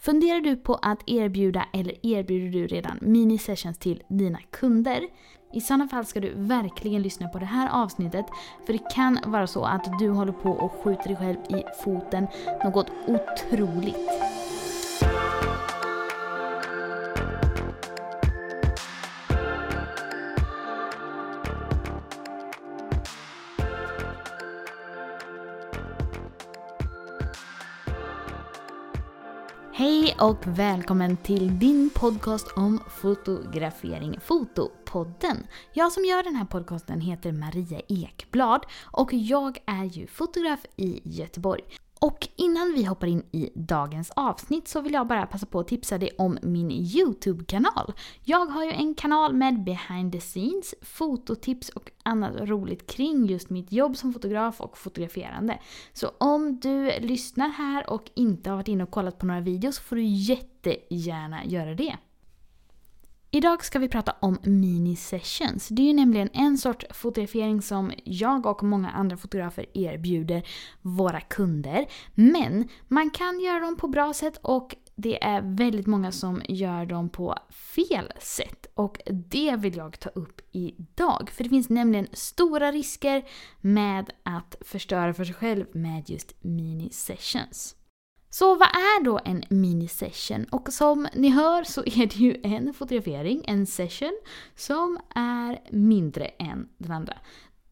Funderar du på att erbjuda eller erbjuder du redan mini-sessions till dina kunder? I sådana fall ska du verkligen lyssna på det här avsnittet för det kan vara så att du håller på och skjuter dig själv i foten något otroligt. Hej och välkommen till din podcast om fotografering, Fotopodden. Jag som gör den här podcasten heter Maria Ekblad och jag är ju fotograf i Göteborg. Och innan vi hoppar in i dagens avsnitt så vill jag bara passa på att tipsa dig om min YouTube-kanal. Jag har ju en kanal med behind the scenes, fototips och annat roligt kring just mitt jobb som fotograf och fotograferande. Så om du lyssnar här och inte har varit inne och kollat på några videos så får du jättegärna göra det. Idag ska vi prata om mini-sessions. Det är ju nämligen en sorts fotografering som jag och många andra fotografer erbjuder våra kunder. Men man kan göra dem på bra sätt och det är väldigt många som gör dem på fel sätt. Och det vill jag ta upp idag. För det finns nämligen stora risker med att förstöra för sig själv med just mini-sessions. Så vad är då en mini-session? Och som ni hör så är det ju en fotografering, en session, som är mindre än den andra.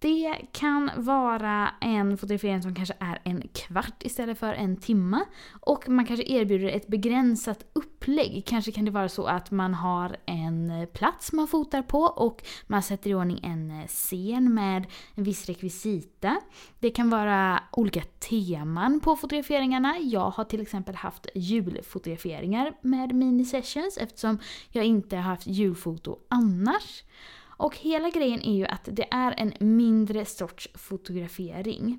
Det kan vara en fotografering som kanske är en kvart istället för en timme. Och man kanske erbjuder ett begränsat upplägg. Kanske kan det vara så att man har en plats man fotar på och man sätter i ordning en scen med en viss rekvisita. Det kan vara olika teman på fotograferingarna. Jag har till exempel haft julfotograferingar med mini-sessions eftersom jag inte har haft julfoto annars. Och hela grejen är ju att det är en mindre sorts fotografering.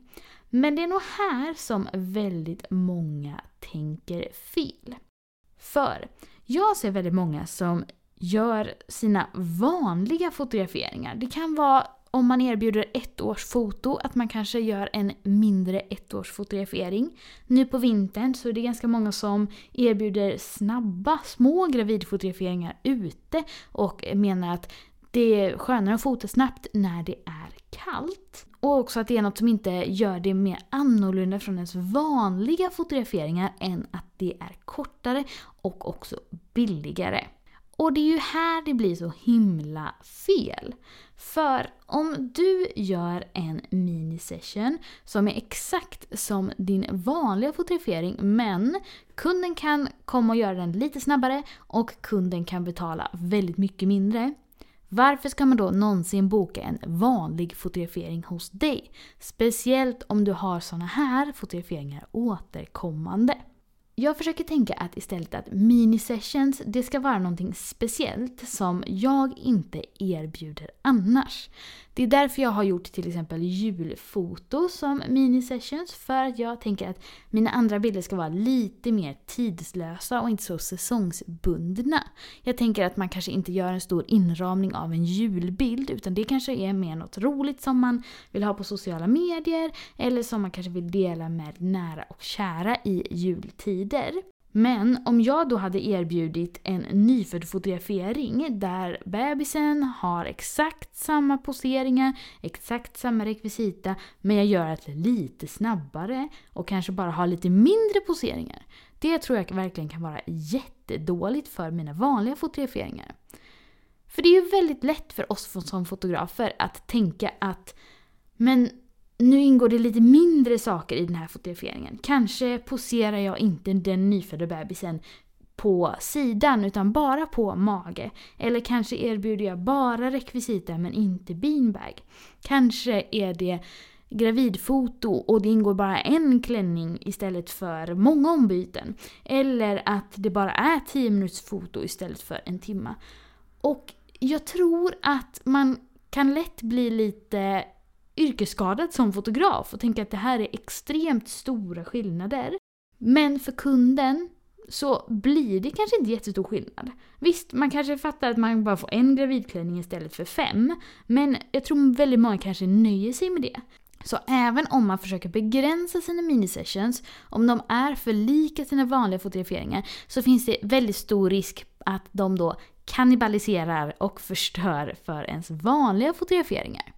Men det är nog här som väldigt många tänker fel. För jag ser väldigt många som gör sina vanliga fotograferingar. Det kan vara om man erbjuder ett års foto, att man kanske gör en mindre ettårsfotografering. Nu på vintern så är det ganska många som erbjuder snabba, små gravidfotograferingar ute och menar att det är skönare att fota snabbt när det är kallt. Och också att det är något som inte gör det mer annorlunda från ens vanliga fotograferingar än att det är kortare och också billigare. Och det är ju här det blir så himla fel. För om du gör en minisession som är exakt som din vanliga fotografering men kunden kan komma och göra den lite snabbare och kunden kan betala väldigt mycket mindre varför ska man då någonsin boka en vanlig fotografering hos dig? Speciellt om du har såna här fotograferingar återkommande. Jag försöker tänka att istället att mini-sessions, det ska vara någonting speciellt som jag inte erbjuder annars. Det är därför jag har gjort till exempel julfoto som mini-sessions för att jag tänker att mina andra bilder ska vara lite mer tidslösa och inte så säsongsbundna. Jag tänker att man kanske inte gör en stor inramning av en julbild utan det kanske är mer något roligt som man vill ha på sociala medier eller som man kanske vill dela med nära och kära i jultider. Men om jag då hade erbjudit en nyfödd fotografering där bebisen har exakt samma poseringar, exakt samma rekvisita, men jag gör det lite snabbare och kanske bara har lite mindre poseringar. Det tror jag verkligen kan vara jättedåligt för mina vanliga fotograferingar. För det är ju väldigt lätt för oss som fotografer att tänka att men nu ingår det lite mindre saker i den här fotograferingen. Kanske poserar jag inte den nyfödda bebisen på sidan utan bara på mage. Eller kanske erbjuder jag bara rekvisita men inte beanbag. Kanske är det gravidfoto och det ingår bara en klänning istället för många ombyten. Eller att det bara är 10 minuters foto istället för en timma. Och jag tror att man kan lätt bli lite yrkesskadad som fotograf och tänker att det här är extremt stora skillnader. Men för kunden så blir det kanske inte jättestor skillnad. Visst, man kanske fattar att man bara får en gravidklänning istället för fem, men jag tror väldigt många kanske nöjer sig med det. Så även om man försöker begränsa sina minisessions, om de är för lika sina vanliga fotograferingar, så finns det väldigt stor risk att de då kannibaliserar och förstör för ens vanliga fotograferingar.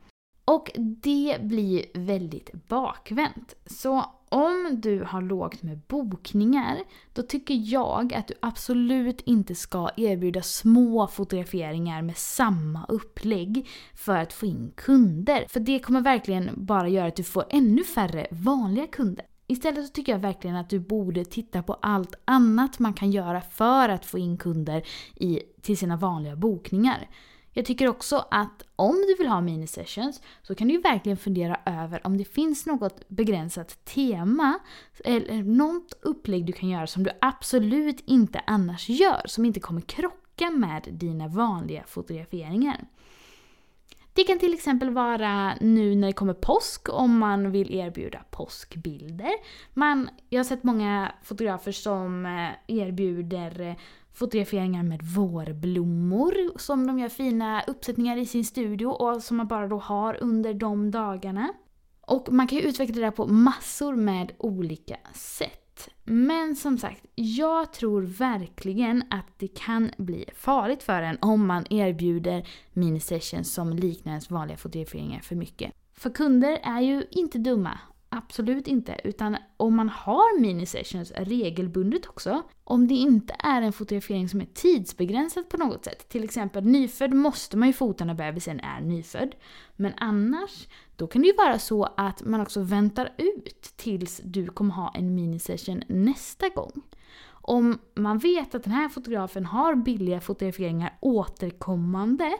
Och det blir väldigt bakvänt. Så om du har lågt med bokningar, då tycker jag att du absolut inte ska erbjuda små fotograferingar med samma upplägg för att få in kunder. För det kommer verkligen bara göra att du får ännu färre vanliga kunder. Istället så tycker jag verkligen att du borde titta på allt annat man kan göra för att få in kunder i, till sina vanliga bokningar. Jag tycker också att om du vill ha minisessions så kan du ju verkligen fundera över om det finns något begränsat tema eller något upplägg du kan göra som du absolut inte annars gör, som inte kommer krocka med dina vanliga fotograferingar. Det kan till exempel vara nu när det kommer påsk om man vill erbjuda påskbilder. Man, jag har sett många fotografer som eh, erbjuder eh, fotograferingar med vårblommor som de gör fina uppsättningar i sin studio och som man bara då har under de dagarna. Och man kan ju utveckla det där på massor med olika sätt. Men som sagt, jag tror verkligen att det kan bli farligt för en om man erbjuder minisessions som liknar ens vanliga fotograferingar för mycket. För kunder är ju inte dumma Absolut inte. Utan om man har minisessions regelbundet också, om det inte är en fotografering som är tidsbegränsad på något sätt. Till exempel nyfödd måste man ju fota när bebisen är nyfödd. Men annars, då kan det ju vara så att man också väntar ut tills du kommer ha en minisession nästa gång. Om man vet att den här fotografen har billiga fotograferingar återkommande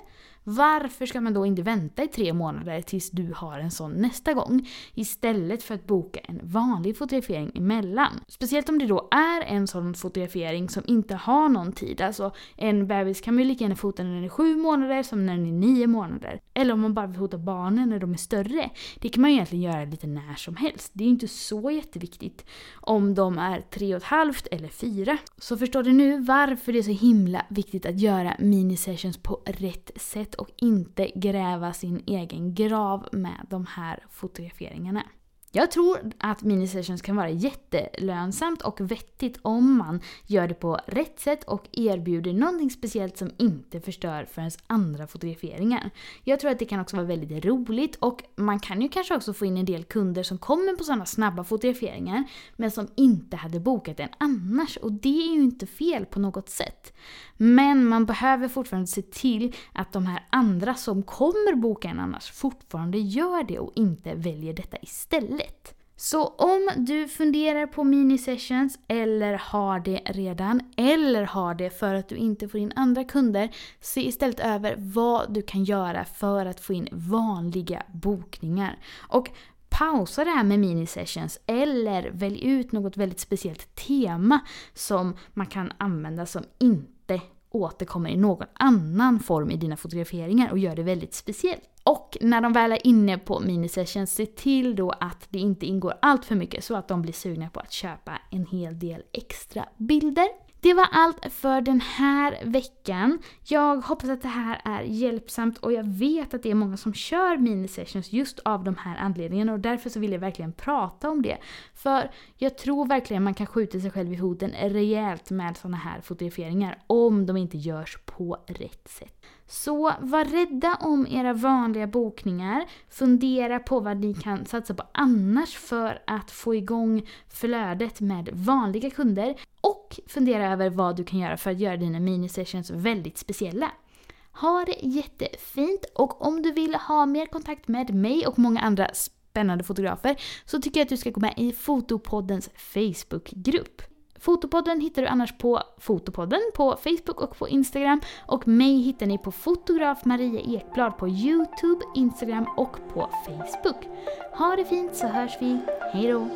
varför ska man då inte vänta i tre månader tills du har en sån nästa gång? Istället för att boka en vanlig fotografering emellan. Speciellt om det då är en sån fotografering som inte har någon tid. Alltså en bebis kan man ju lika gärna fota när den är sju månader som när den är nio månader. Eller om man bara vill fota barnen när de är större. Det kan man ju egentligen göra lite när som helst. Det är ju inte så jätteviktigt om de är tre och ett halvt eller fyra. Så förstår du nu varför det är så himla viktigt att göra minisessions på rätt sätt och inte gräva sin egen grav med de här fotograferingarna. Jag tror att minisessions kan vara jättelönsamt och vettigt om man gör det på rätt sätt och erbjuder någonting speciellt som inte förstör för ens andra fotograferingar. Jag tror att det kan också vara väldigt roligt och man kan ju kanske också få in en del kunder som kommer på sådana snabba fotograferingar men som inte hade bokat en annars och det är ju inte fel på något sätt. Men man behöver fortfarande se till att de här andra som kommer boka en annars fortfarande gör det och inte väljer detta istället. Så om du funderar på mini-sessions eller har det redan eller har det för att du inte får in andra kunder, se istället över vad du kan göra för att få in vanliga bokningar. Och pausa det här med mini-sessions eller välj ut något väldigt speciellt tema som man kan använda som inte återkommer i någon annan form i dina fotograferingar och gör det väldigt speciellt. Och när de väl är inne på minisessions, se till då att det inte ingår allt för mycket så att de blir sugna på att köpa en hel del extra bilder. Det var allt för den här veckan. Jag hoppas att det här är hjälpsamt och jag vet att det är många som kör minisessions just av de här anledningarna och därför så vill jag verkligen prata om det. För jag tror verkligen man kan skjuta sig själv i foten rejält med sådana här fotograferingar om de inte görs på rätt sätt. Så var rädda om era vanliga bokningar. Fundera på vad ni kan satsa på annars för att få igång flödet med vanliga kunder. Och fundera över vad du kan göra för att göra dina minisessions väldigt speciella. Ha det jättefint och om du vill ha mer kontakt med mig och många andra spännande fotografer så tycker jag att du ska gå med i Fotopoddens Facebookgrupp. Fotopodden hittar du annars på Fotopodden på Facebook och på Instagram och mig hittar ni på fotograf Maria Ekblad på Youtube, Instagram och på Facebook. Ha det fint så hörs vi. Hejdå!